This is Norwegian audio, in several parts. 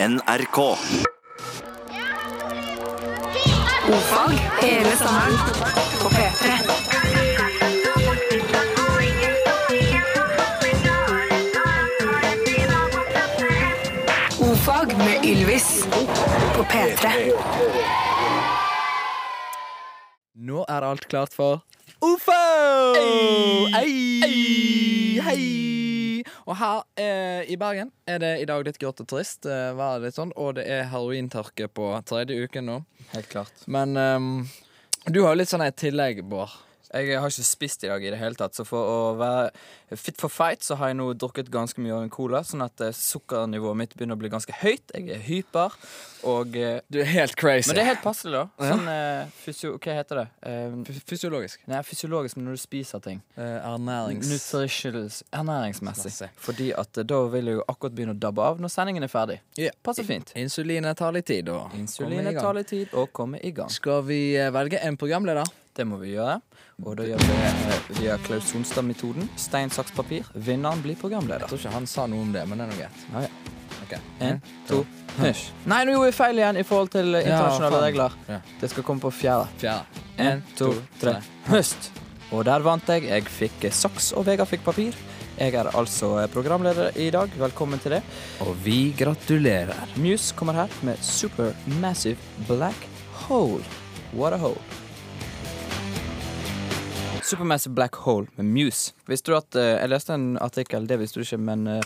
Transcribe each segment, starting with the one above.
NRK. Ofag hele sommeren på P3. Ofag med Ylvis på P3. Nå er alt klart for OFO! Hei! Hei! Og her eh, i Bergen er det i dag litt grått og trist, eh, været litt sånn, og det er herointørke på tredje uken nå. Helt klart. Men ehm, du har jo litt sånn et tillegg, Bård. Jeg har ikke spist i dag i det hele tatt, så for å være fit for fight, så har jeg nå drukket ganske mye av en cola, sånn at eh, sukkernivået mitt begynner å bli ganske høyt. Jeg er hyper, og eh, Du er helt crazy. Men det er helt passelig, da. Sånn eh, fysio... Hva heter det? Fysiologisk. nei, fysiologisk, men når du spiser ting. Ernærings... Nutritionals, ernæringsmessig. Fordi at da vil jeg jo akkurat begynne å dabbe av når sendingen er ferdig. Yeah. Passer fint. Insulinet tar litt tid å komme i Insulinet gang. Skal vi velge en programleder? Det må vi gjøre. Og da gjør vi det eh, via Klaus Sonstad-metoden. Stein, saks, papir. Vinneren blir programleder. Jeg tror ikke han sa noe om det, men det er nå greit. Ah, ja. okay. En, to, hysj. Nei, nå gjorde jeg feil igjen i forhold til eh, internasjonale ja, regler. Ja. Det skal komme på fjerde. Fjerde. En, to, tre. Høst. Og der vant jeg. Jeg fikk eh, saks, og Vegard fikk papir. Jeg er altså programleder i dag. Velkommen til det. Og vi gratulerer. Muse kommer her med Supermassive Black Hole. What a hole. Supermassive Black Hole med Muse. Visste du at, eh, Jeg leste en artikkel, det visste du ikke, men eh,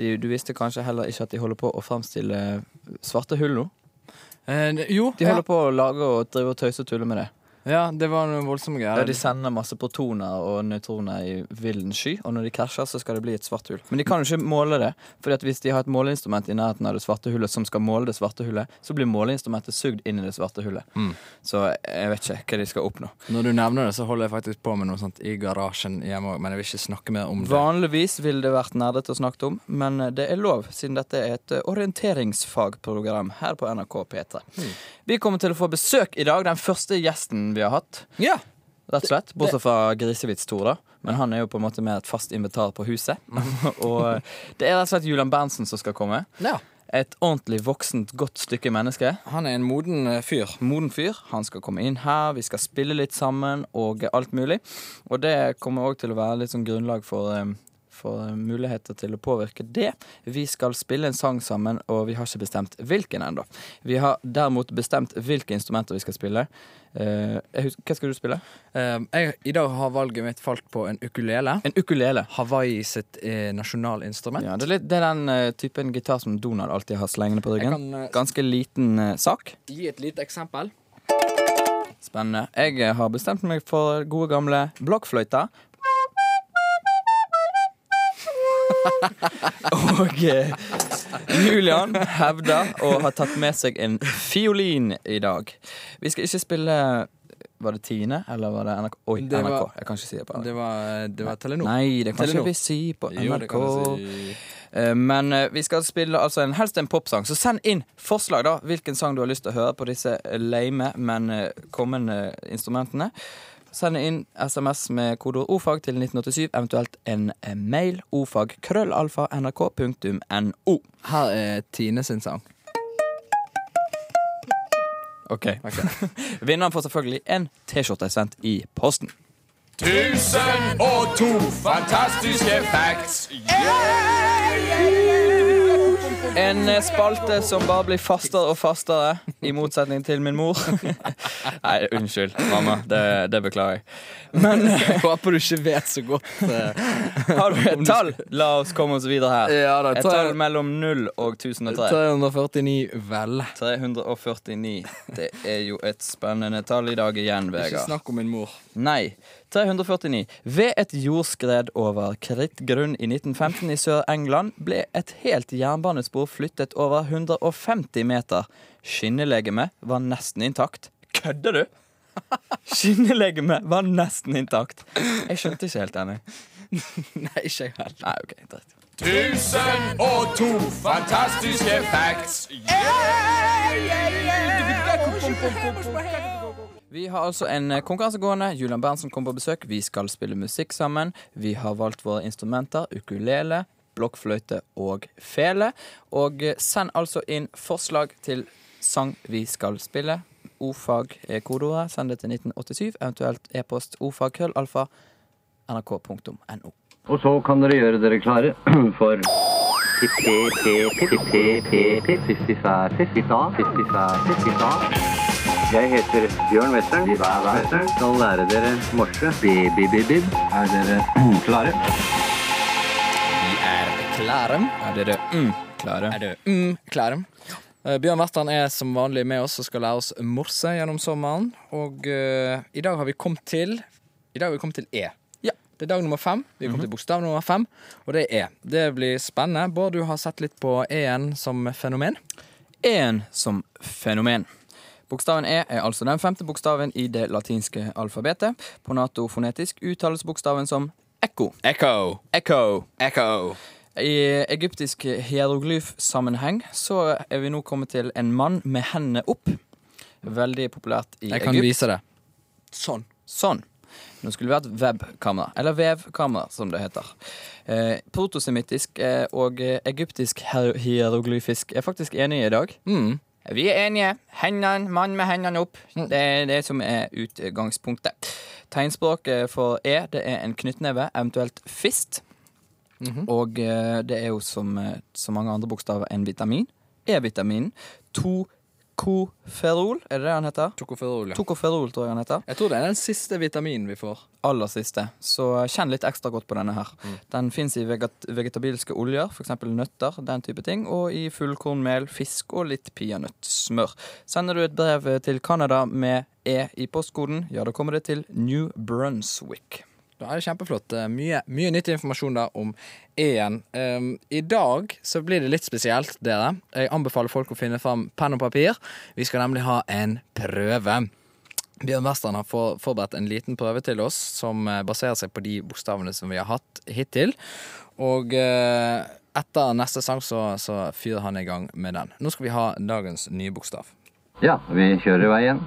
de, du visste kanskje heller ikke at de holder på å fremstille svarte hull nå? Eh, jo, De holder på å lage og drive og tøyse og tulle med det. Ja, det var noen voldsomme Ja, greier. de sender masse protoner og nøytroner i villen sky, og når de krasjer, så skal det bli et svart hull. Men de kan jo ikke måle det, for hvis de har et måleinstrument i nærheten av det svarte hullet som skal måle det svarte hullet, så blir måleinstrumentet sugd inn i det svarte hullet. Mm. Så jeg vet ikke hva de skal oppnå. Når du nevner det, så holder jeg faktisk på med noe sånt i garasjen hjemme òg, men jeg vil ikke snakke mer om det. Vanligvis ville det vært nerdete å snakke om, men det er lov, siden dette er et orienteringsfagprogram her på NRK P3. Vi kommer til å få besøk i dag, den første gjesten vi har hatt. Ja! Rett og slett. Bortsett fra Grisevits-Tor, da. Men han er jo på en måte mer et fast invitar på huset. og det er rett og slett Julian Berntsen som skal komme. ja. Et ordentlig voksent, godt stykke menneske. Han er en moden eh, fyr. Moden fyr. Han skal komme inn her, vi skal spille litt sammen og alt mulig. Og det kommer òg til å være litt sånn grunnlag for eh, for muligheter til å påvirke det. Vi skal spille en sang sammen, og vi har ikke bestemt hvilken ennå. Vi har derimot bestemt hvilke instrumenter vi skal spille. Uh, hva skal du spille? Uh, jeg, I dag har valget mitt falt på en ukulele. En ukulele. Hawaii sitt eh, nasjonalinstrument. Ja, det, er litt, det er den uh, typen gitar som Donald alltid har slengende på ryggen. kan Ganske liten sak. gi et lite eksempel. Spennende. Jeg har bestemt meg for gode gamle blokkfløyta. Og eh, Julian hevder å ha tatt med seg en fiolin i dag. Vi skal ikke spille Var det Tine, eller var det NRK? Oi, Det var- NRK. Jeg kan ikke si det på Det var, det var Telenor. Nei, det kan Telenor. ikke vi si på NRK. Jo, si. Eh, Men eh, vi skal spille altså en, helst en popsang, så send inn forslag da hvilken sang du har lyst til å høre på disse lame, men eh, kommende instrumentene. Send inn SMS med kodeord ordfag til 1987, eventuelt en eh, mail ordfag krøllalfa nrk.no. Her er Tine sin sang. Ok. Vinneren får selvfølgelig en T-skjorte sendt i posten. Tusen og to fantastiske facts. En eh, spalte som bare blir fastere og fastere, i motsetning til min mor. Nei, unnskyld, mamma. Det, det beklager jeg. Men Jeg håper du ikke vet så godt. eh, har du et tall? La oss komme oss videre her. Ja da, Et tall mellom 0 og 1003. 349, vel. 349. Det er jo et spennende tall i dag igjen, Vegard. Ikke snakk om min mor. Nei. 349. Ved et jordskred over krittgrunn i 1915 i Sør-England ble et helt jernbanespor flyttet over 150 meter. Skinnelegemet var nesten intakt. Kødder du?! Skinnelegemet var nesten intakt. Jeg skjønte ikke helt denne. Nei, ikke jeg heller. Nei, ok, greit. Tusen og to fantastiske facts. Vi har altså en eh, konkurranse gående. Julian Berntsen kommer på besøk. Vi skal spille musikk sammen. Vi har valgt våre instrumenter. Ukulele, blokkfløyte og fele. Og eh, send altså inn forslag til sang vi skal spille. Ordfag er kodeordet. Send det til 1987, eventuelt e-post ordfagkrøllalfa nrk.no. Og så kan dere gjøre dere klare for Jeg heter Bjørn Western. Western skal lære dere morse. Bi-bi-bi-bib. Er dere klare? Vi er klare. Er dere mm, klare? Er dere mm, klare? Eh, Bjørn Western er som vanlig med oss og skal lære oss morse gjennom sommeren. Og uh, i dag har vi kommet til I dag har vi kommet til E. Ja. Det er dag nummer fem. Vi har kommet til bokstav nummer fem, og det er E. Det blir spennende. Bård, du har sett litt på E-en som fenomen. E-en som fenomen. Bokstaven E er altså den femte bokstaven i det latinske alfabetet. På NATO-fonetisk uttales bokstaven som ekko. Echo. Ekko. Echo. I egyptisk hieroglyfsammenheng så er vi nå kommet til en mann med hendene opp. Veldig populært i Egypt. Jeg kan Egypt. vise det. Sånn. Sånn. Nå skulle det vært webkamera, eller vevkamera, som det heter. Eh, protosemittisk eh, og eh, egyptisk hieroglyfisk er faktisk enige i dag. Mm. Vi er enige. Hendene, mann med hendene opp. Det er det som er utgangspunktet. Tegnspråket for E det er en knyttneve, eventuelt fist. Og eh, det er jo som eh, så mange andre bokstaver en vitamin. E-vitaminen. Tokoferol, er det det han heter? Tokoferol. Ja. Tokoferol, tror jeg han heter. Jeg tror det er den siste vitaminen vi får. Aller siste. Så kjenn litt ekstra godt på denne her. Den fins i veget vegetabilske oljer, f.eks. nøtter, den type ting, og i fullkornmel, fisk og litt peanøttsmør. Sender du et brev til Canada med E i postkoden, ja, da kommer det til New Brunswick. Da er det kjempeflott. Eh, Mye, mye nyttig informasjon da om E-en. Um, I dag så blir det litt spesielt, dere. Jeg anbefaler folk å finne fram penn og papir. Vi skal nemlig ha en prøve. Bjørn Western har for, forberedt en liten prøve til oss som eh, baserer seg på de bokstavene som vi har hatt hittil. Og uh, etter neste sang så, så fyrer han i gang med den. Nå skal vi ha dagens nye bokstav. Ja, vi kjører i veien.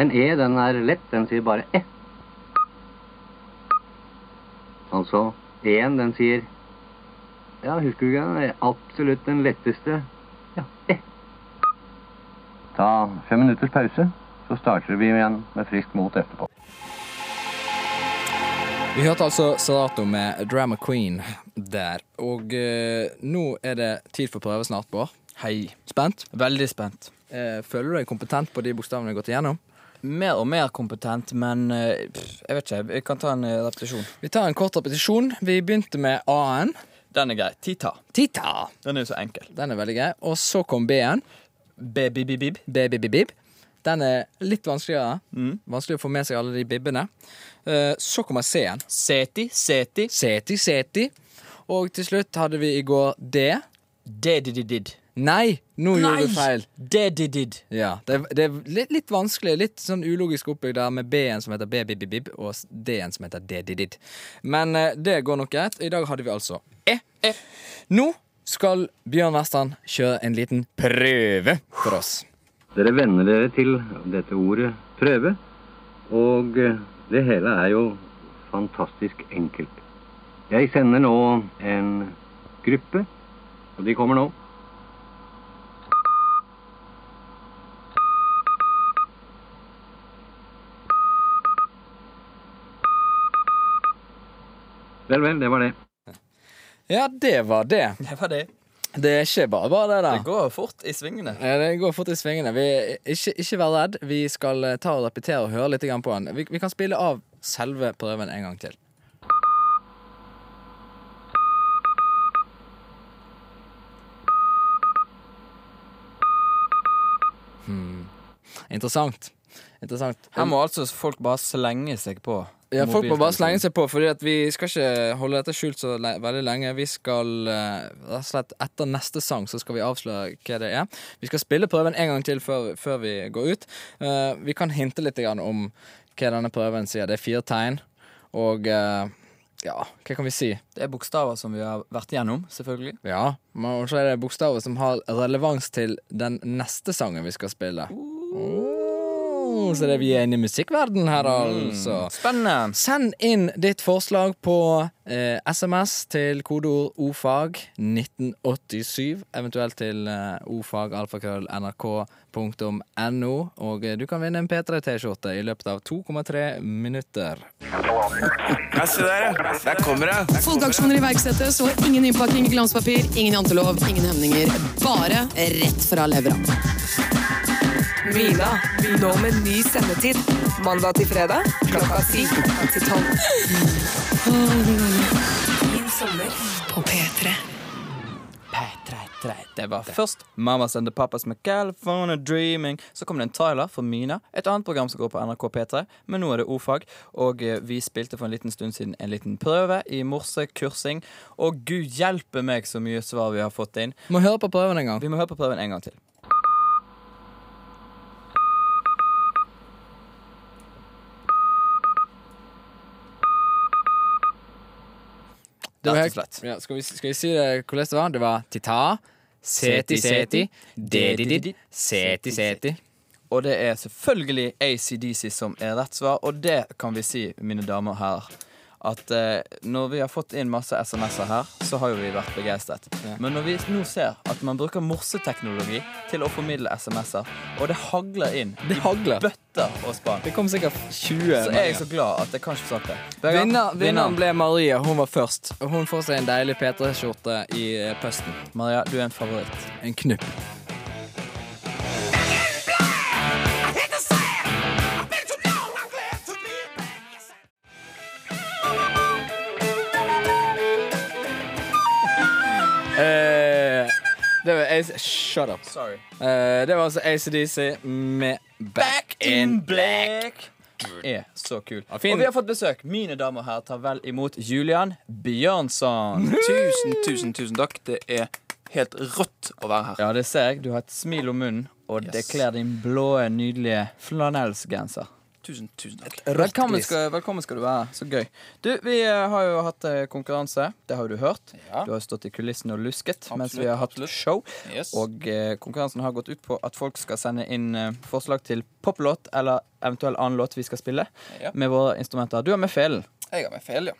En E, den er lett. Den sier bare E. Altså, E-en, den sier Ja, husker du ikke den? Absolutt den letteste. Ja, det. Ta fem minutters pause, så starter vi igjen med friskt mot etterpå. Vi hørte altså Serato med Drama Queen der. Og eh, nå er det tid for prøve snart, Bård. Hei. Spent? Veldig spent. Eh, føler du deg kompetent på de bokstavene vi har gått igjennom? Mer og mer kompetent, men eh, pff, jeg vet ikke. Jeg kan ta en eh, repetisjon. Vi tar en kort repetisjon. Vi begynte med A-en. Den er grei. Tita. Tita. Den er jo så enkel. Den er veldig grei. Og så kom B-en. Baby-bib. B-bib-bib. Den er litt vanskeligere. Vanskelig å få med seg alle de bibbene. Eh, så kommer C-en. Seti. Seti. Seti, seti. Og til slutt hadde vi i går D. Dedididid. Nei, nå gjorde du feil. Dedidid. Ja, det, det er litt, litt vanskelig, litt sånn ulogisk oppbygd der med B-en som heter B-bib-bib, og D-en som heter D-did-did. Men eh, det går nok greit. I dag hadde vi altså E. E. Nå skal Bjørn Western kjøre en liten prøve for oss. Dere venner dere til dette ordet prøve, og eh, det hele er jo fantastisk enkelt. Jeg sender nå en gruppe, og de kommer nå. Vel, vel, det var det. Ja, det var det. Det var det. Det er ikke bare bare det, da. Det går fort i svingene. Ja, det går fort i svingene. Vi, ikke, ikke vær redd. Vi skal eh, ta og repetere og høre litt på den. Vi, vi kan spille av selve prøven en gang til. Hmm. Interessant. Interessant. Her må altså folk bare slenge seg på. Ja, Folk må bare slenge seg på, Fordi vi skal ikke holde dette skjult så le veldig lenge. Vi skal eh, rett og slett Etter neste sang så skal vi avsløre hva det er. Vi skal spille prøven en gang til før, før vi går ut. Uh, vi kan hinte litt grann om hva denne prøven sier. Det er fire tegn, og uh, ja, hva kan vi si? Det er bokstaver som vi har vært igjennom, selvfølgelig. Ja, men så er det bokstaver som har relevans til den neste sangen vi skal spille. Oh, så det vi er inne i musikkverdenen her, altså. Spennende. Send inn ditt forslag på eh, SMS til kodeord ofag 1987, eventuelt til eh, ofag.alfakrøll.nrk.no. Og eh, du kan vinne en P3-T-skjorte i løpet av 2,3 minutter. Ja, se der, ja. Der kommer det. Folkeaksjoner iverksettes, og ingen innpakning i glanspapir, ingen jantelov, ingen hemninger. Bare rett fra levra. Mina, nå med ny sendetid. Mandag til fredag klokka ti til tolv. Min sommer på P3. P3, 3 Det var først Mamma sender pappas Papas med California Dreaming. Så kom det en trailer for Mina, et annet program som går på NRK P3. Men nå er det ordfag, og eh, vi spilte for en liten stund siden en liten prøve i morsekursing. Og gud hjelpe meg så mye svar vi har fått inn. Må høre på prøven en gang. Vi må høre på prøven en gang til. Rett og slett. Ja, skal, vi, skal vi si det hvordan det var? Det var tita, seti, seti, Dedidid, seti, seti. Og det er selvfølgelig ACDC som er rett svar, og det kan vi si, mine damer og herrer. At eh, når vi har fått inn masse SMS-er her, så har jo vi vært begeistret. Men når vi nå ser at man bruker morseteknologi til å formidle SMS-er, og det hagler inn Det hagler. i bøtter og spann, Det kom sikkert 20 så er jeg så glad at jeg kan ikke sagt det. Vinner, vinneren ble Maria. Hun var først. Hun får seg en deilig P3-skjorte i pøsten. Maria, du er en favoritt. En knupp. AC Shut up. Sorry. Eh, det var altså ACDC med Back in Black. Er så kul. fin. Og vi har fått besøk. Mine damer og herrer, tar vel imot Julian Bjørnson. Tusen, tusen, tusen takk. Det er helt rått å være her. Ja, det ser jeg. Du har et smil om munnen, og det kler din blå, nydelige flanellsgenser. Tusen, tusen takk. Velkommen skal, velkommen skal du være. Så gøy. Du, Vi eh, har jo hatt eh, konkurranse. Det har du hørt. Ja. Du har stått i kulissene og lusket mens vi har hatt absolutt. show. Yes. Og eh, konkurransen har gått ut på at folk skal sende inn eh, forslag til poplåt eller eventuell annen låt vi skal spille Ja. med våre instrumenter. Du har med felen. Jeg har med fel, ja.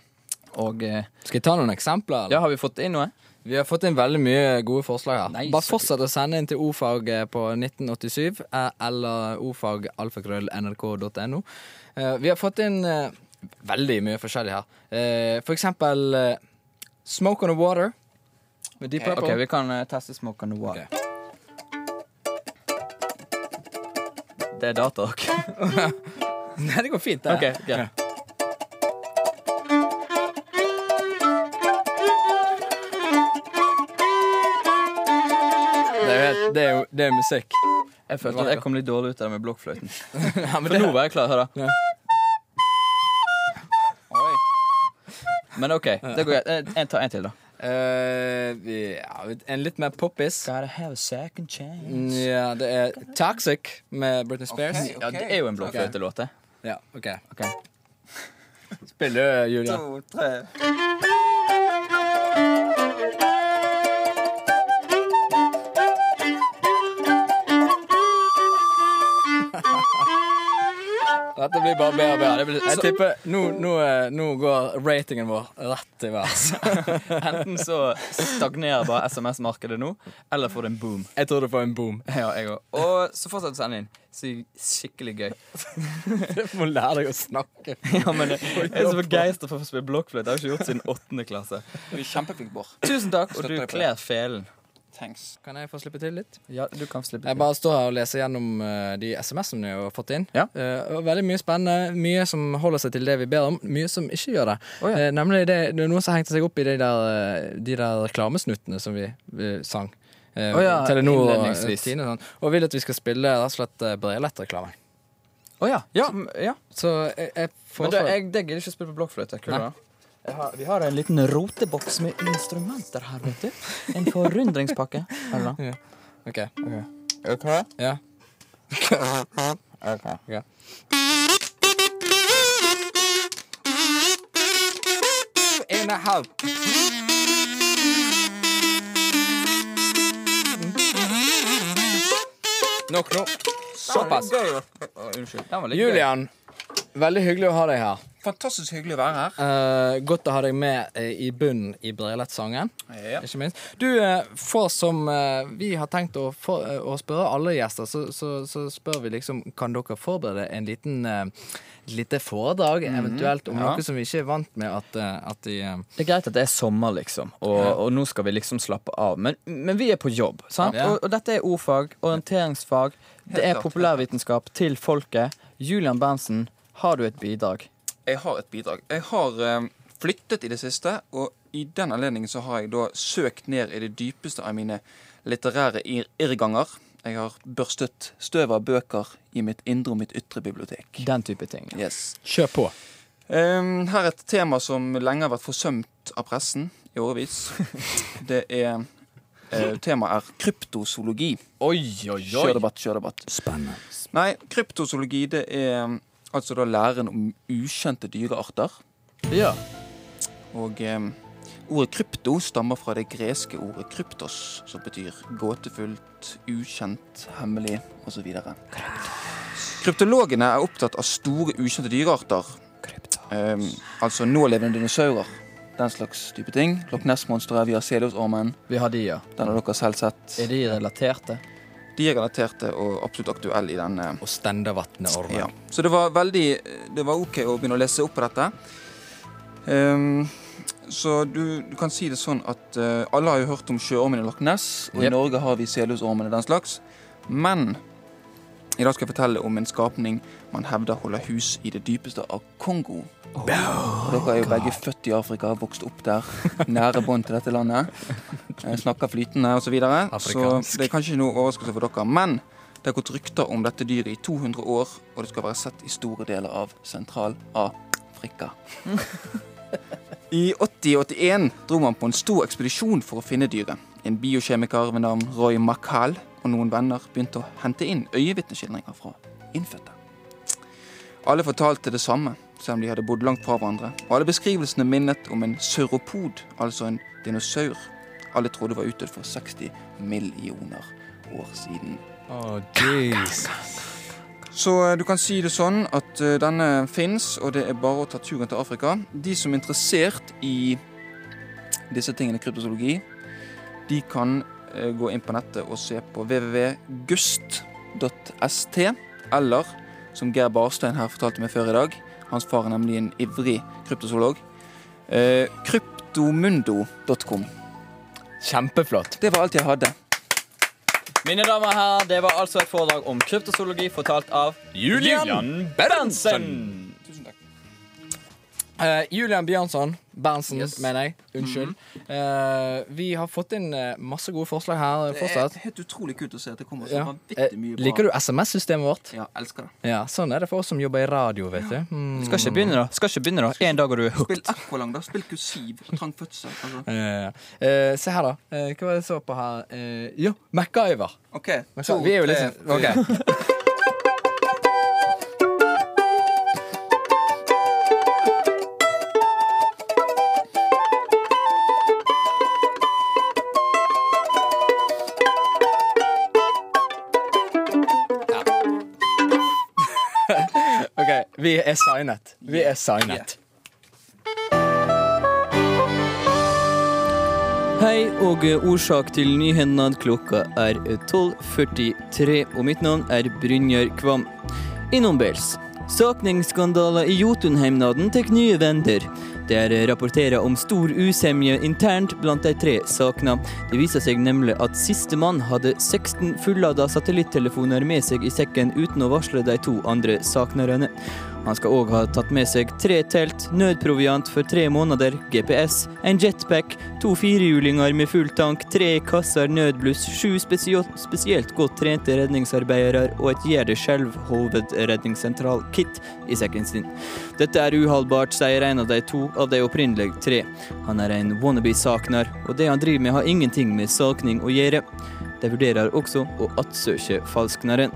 Og eh, Skal jeg ta noen eksempler? eller? ja, har vi fått inn noe? Vi har fått inn veldig mye gode forslag her. Nei, Bare fortsett å sende inn til ordfag eh, på 1987 eh, eller ordfag.alfakrøll.nrk.no. Eh, Vi har fått inn veldig mye forskjellig her. Eh, For eksempel Smoke on the Water med Deep Purple. Ok, Vi kan teste Smoke on the Water. Det er datarock. Nei, det går fint, det. Ok, greit. Det er jo det er musikk. Jeg følte at jeg kom litt dårlig ut av det med blokkfløyten. Ja, men For nå var jeg klar. Hør, da. Ja. Men OK, det går greit. Eh, en- Ta en til, da. Uh, ja, en litt mer poppis. Gotta have a second chance. Ja, det er Toxic med Britney Spears. Ok. Ja, det er jo en blokkfløytelåt, det. Ja, ok. okay. Spiller du, Julia? To, tre. Dette blir bare bedre og bedre. blir- Jeg tipper nå, nå, eh, nå går ratingen vår rett i værs. Enten så stagnerer bare SMS-markedet nå, eller får det en boom. Jeg tror du får en boom. Ja, jeg òg. Og så fortsett å sende inn. Så skikkelig gøy. Du må lære deg å snakke. Ja, men Jeg er så begeistra for å spille blokkfløyte. Jeg har ikke gjort siden åttende klasse. Du er kjempeflink, Bård. Tusen takk, og du kler felen. Thanks. Kan jeg få slippe til litt? Ja, du kan slippe til. Jeg bare står her og leser gjennom uh, de SMS-ene vi har fått inn. Ja. Uh, veldig mye spennende. Mye som holder seg til det vi ber om. Mye som ikke gjør det. Oh, ja. uh, nemlig det, det er noen som hengte seg opp i de der, de der reklamesnuttene som vi, vi sang. Uh, oh, ja, Telenor og. Tine sånn. Og vil at vi skal spille rett og slett Brelett-reklame. Å ja. Ja, ja. Så jeg, jeg Men foreslår jeg, gidder ikke å spille på blokkfløyte. Kult, da. Har, vi har en liten roteboks med instrumenter her, vet du. En forundringspakke. Eller? Ja. OK. Du klar? Ja. Ok. Ok. In a house. Nok nå. Såpass. Unnskyld. Julian, veldig hyggelig å ha deg her. Fantastisk hyggelig å være her. Eh, godt å ha deg med eh, i bunnen i Breilet-sangen. Ja. Ikke minst. Du, eh, for som eh, vi har tenkt å, for, eh, å spørre alle gjester, så, så, så spør vi liksom Kan dere forberede en liten eh, lite foredrag, eventuelt om ja. noe som vi ikke er vant med at, at de Det er greit at det er sommer, liksom, og, og nå skal vi liksom slappe av. Men, men vi er på jobb, sant? Ja. Og, og dette er ordfag, orienteringsfag, det er klart, populærvitenskap til folket. Julian Berntsen, har du et bidrag? Jeg har et bidrag. Jeg har eh, flyttet i det siste, og i den anledningen så har jeg da søkt ned i det dypeste av mine litterære irrganger. Jeg har børstet støv av bøker i mitt indre og mitt ytre bibliotek. Den type ting. Yes. Kjør på. Um, her er et tema som lenge har vært forsømt av pressen i årevis. Det er uh, Temaet er kryptozoologi. Oi, oi, oi. Kjør debatt, kjør debatt. Spennende. Nei, kryptozoologi det er altså da læren om ukjente dyrearter. Ja. Og eh, ordet krypto stammer fra det greske ordet kryptos, som betyr gåtefullt, ukjent, hemmelig osv. Kryptologene er opptatt av store, ukjente dyrearter. Eh, altså nålevende dinosaurer. Den slags type ting. Loch Ness-monsteret, vi har Selhusormen. Vi har de, ja. Den har dere selv sett. Er de relaterte? De er relaterte og absolutt aktuelle i denne Og Stendavatnet-ormen. Ja. Så det var veldig Det var OK å begynne å lese opp på dette. Um, så du, du kan si det sånn at uh, alle har jo hørt om sjøormen i Loch Ness, og Yep. i Norge har vi selhusormen og den slags. Men i dag skal jeg fortelle om en skapning man hevder holder hus i det dypeste av Kongo. Oh, dere er jo begge født i Afrika, vokst opp der. Nære bånd til dette landet. Snakker flytende osv. Så, videre. så det er kanskje noe overraskelse for dere. Men det har gått rykter om dette dyret i 200 år, og det skal være sett i store deler av Sentral-Afrika. I 80-81 dro man på en stor ekspedisjon for å finne dyret. En biokjemiker ved navn Roy Mackal og noen venner begynte å hente inn øyevitneskildringer fra innfødte. Alle fortalte det samme, selv om de hadde bodd langt fra hverandre. Og alle beskrivelsene minnet om en sauropod, altså en dinosaur. Alle trodde var utdødd for 60 millioner år siden. Oh. Så eh, du kan si det sånn at eh, denne fins, og det er bare å ta turen til Afrika. De som er interessert i disse tingene kryptozoologi, de kan gå inn på nettet og se på www.gust.st, eller som Geir Barstein her fortalte meg før i dag, hans far er nemlig en ivrig kryptozoolog, eh, kryptomundo.com. Kjempeflott. Det var alt jeg hadde. Mine damer og herrer, det var altså et foredrag om kryptozoologi fortalt av Julian Berntsen. Eh, Julian Bjørnson. Berntsen, Yes. mener jeg. Unnskyld. Eh, vi har fått inn eh, masse gode forslag her Det fortsatt. er helt utrolig kult å se at det kommer så Ja. vanvittig mye bra. Liker du SMS-systemet vårt? Ja, elsker det. Ja, Sånn er det for oss som jobber i radio, vet du. Mm. Skal ikke begynne, da. Skal ikke begynne da En dag er du hooked. Spill Aqualang, da. Spill kursiv og trang fødsel. Altså. Uh, eh, se her, da. Eh, hva var det jeg så på her? Jo, MacGyver. OK. MacGyver. Vi er jo liksom OK. Vi er signet. Vi er signet. Hei og årsak til nyhendene. Klokka er 12.43, og mitt navn er Brynjar Kvam. Innombels. Sakningsskandaler i Jotunheimnaden tar nye vender. Det er rapporterer om stor usemje internt blant de tre sakene. Det viser seg nemlig at sistemann hadde 16 fullada satellittelefoner med seg i sekken uten å varsle de to andre saknerne. Han skal òg ha tatt med seg tre telt, nødproviant for tre måneder, GPS, en jetpack, to firehjulinger med full tank, tre kasser nødbluss, sju spesielt godt trente redningsarbeidere og et gjør det selv hovedredningssentral-kit i sekken sin. Dette er uholdbart, sier en av de to av de opprinnelige tre. Han er en wannabe-sakner, og det han driver med har ingenting med sakning å gjøre. De vurderer også å attsøke falskneren.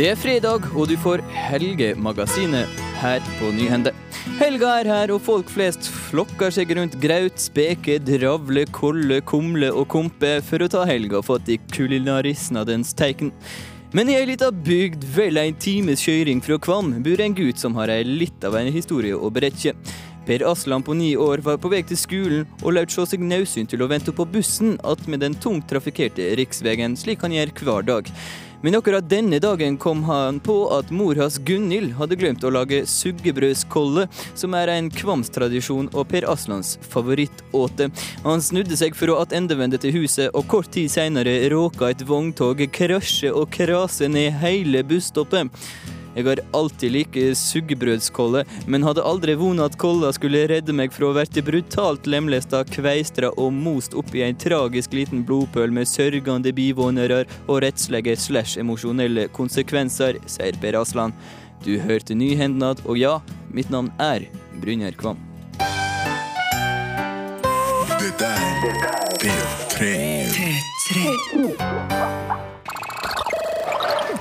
Det er fredag, og du får Helgemagasinet her på Nyhende. Helga er her, og folk flest flokker seg rundt graut, speke, dravle, kolle, kumle og kompe for å ta helga fatt i kulinarisnadens teiken. Men i ei lita bygd vel en times kjøring fra Kvam bor en gutt som har ei litt av en historie å berette. Per Aslan på ni år var på vei til skolen og lot se seg nødsynt til å vente på bussen attmed den tungt trafikkerte riksveien, slik han gjør hver dag. Men akkurat denne dagen kom han på at mor hans Gunhild hadde glemt å lage suggebrødskolle, som er en kvamstradisjon og Per Aslans favorittåte. Han snudde seg for å attendevende til huset, og kort tid seinere råka et vogntog krasje og krase ned hele busstoppet. Jeg har alltid likt suggebrødskolle, men hadde aldri vona at kolla skulle redde meg fra å bli brutalt lemlesta, kveistra og most opp i en tragisk liten blodpøl med sørgende bivånere og rettslige slash emosjonelle konsekvenser, sier Per Aslan. Du hørte Nyhendnad, og ja, mitt navn er Brynjar Kvam. Dette er P3.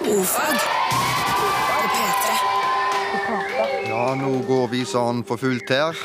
Ofag Ja, nå går vi sånn for fullt her.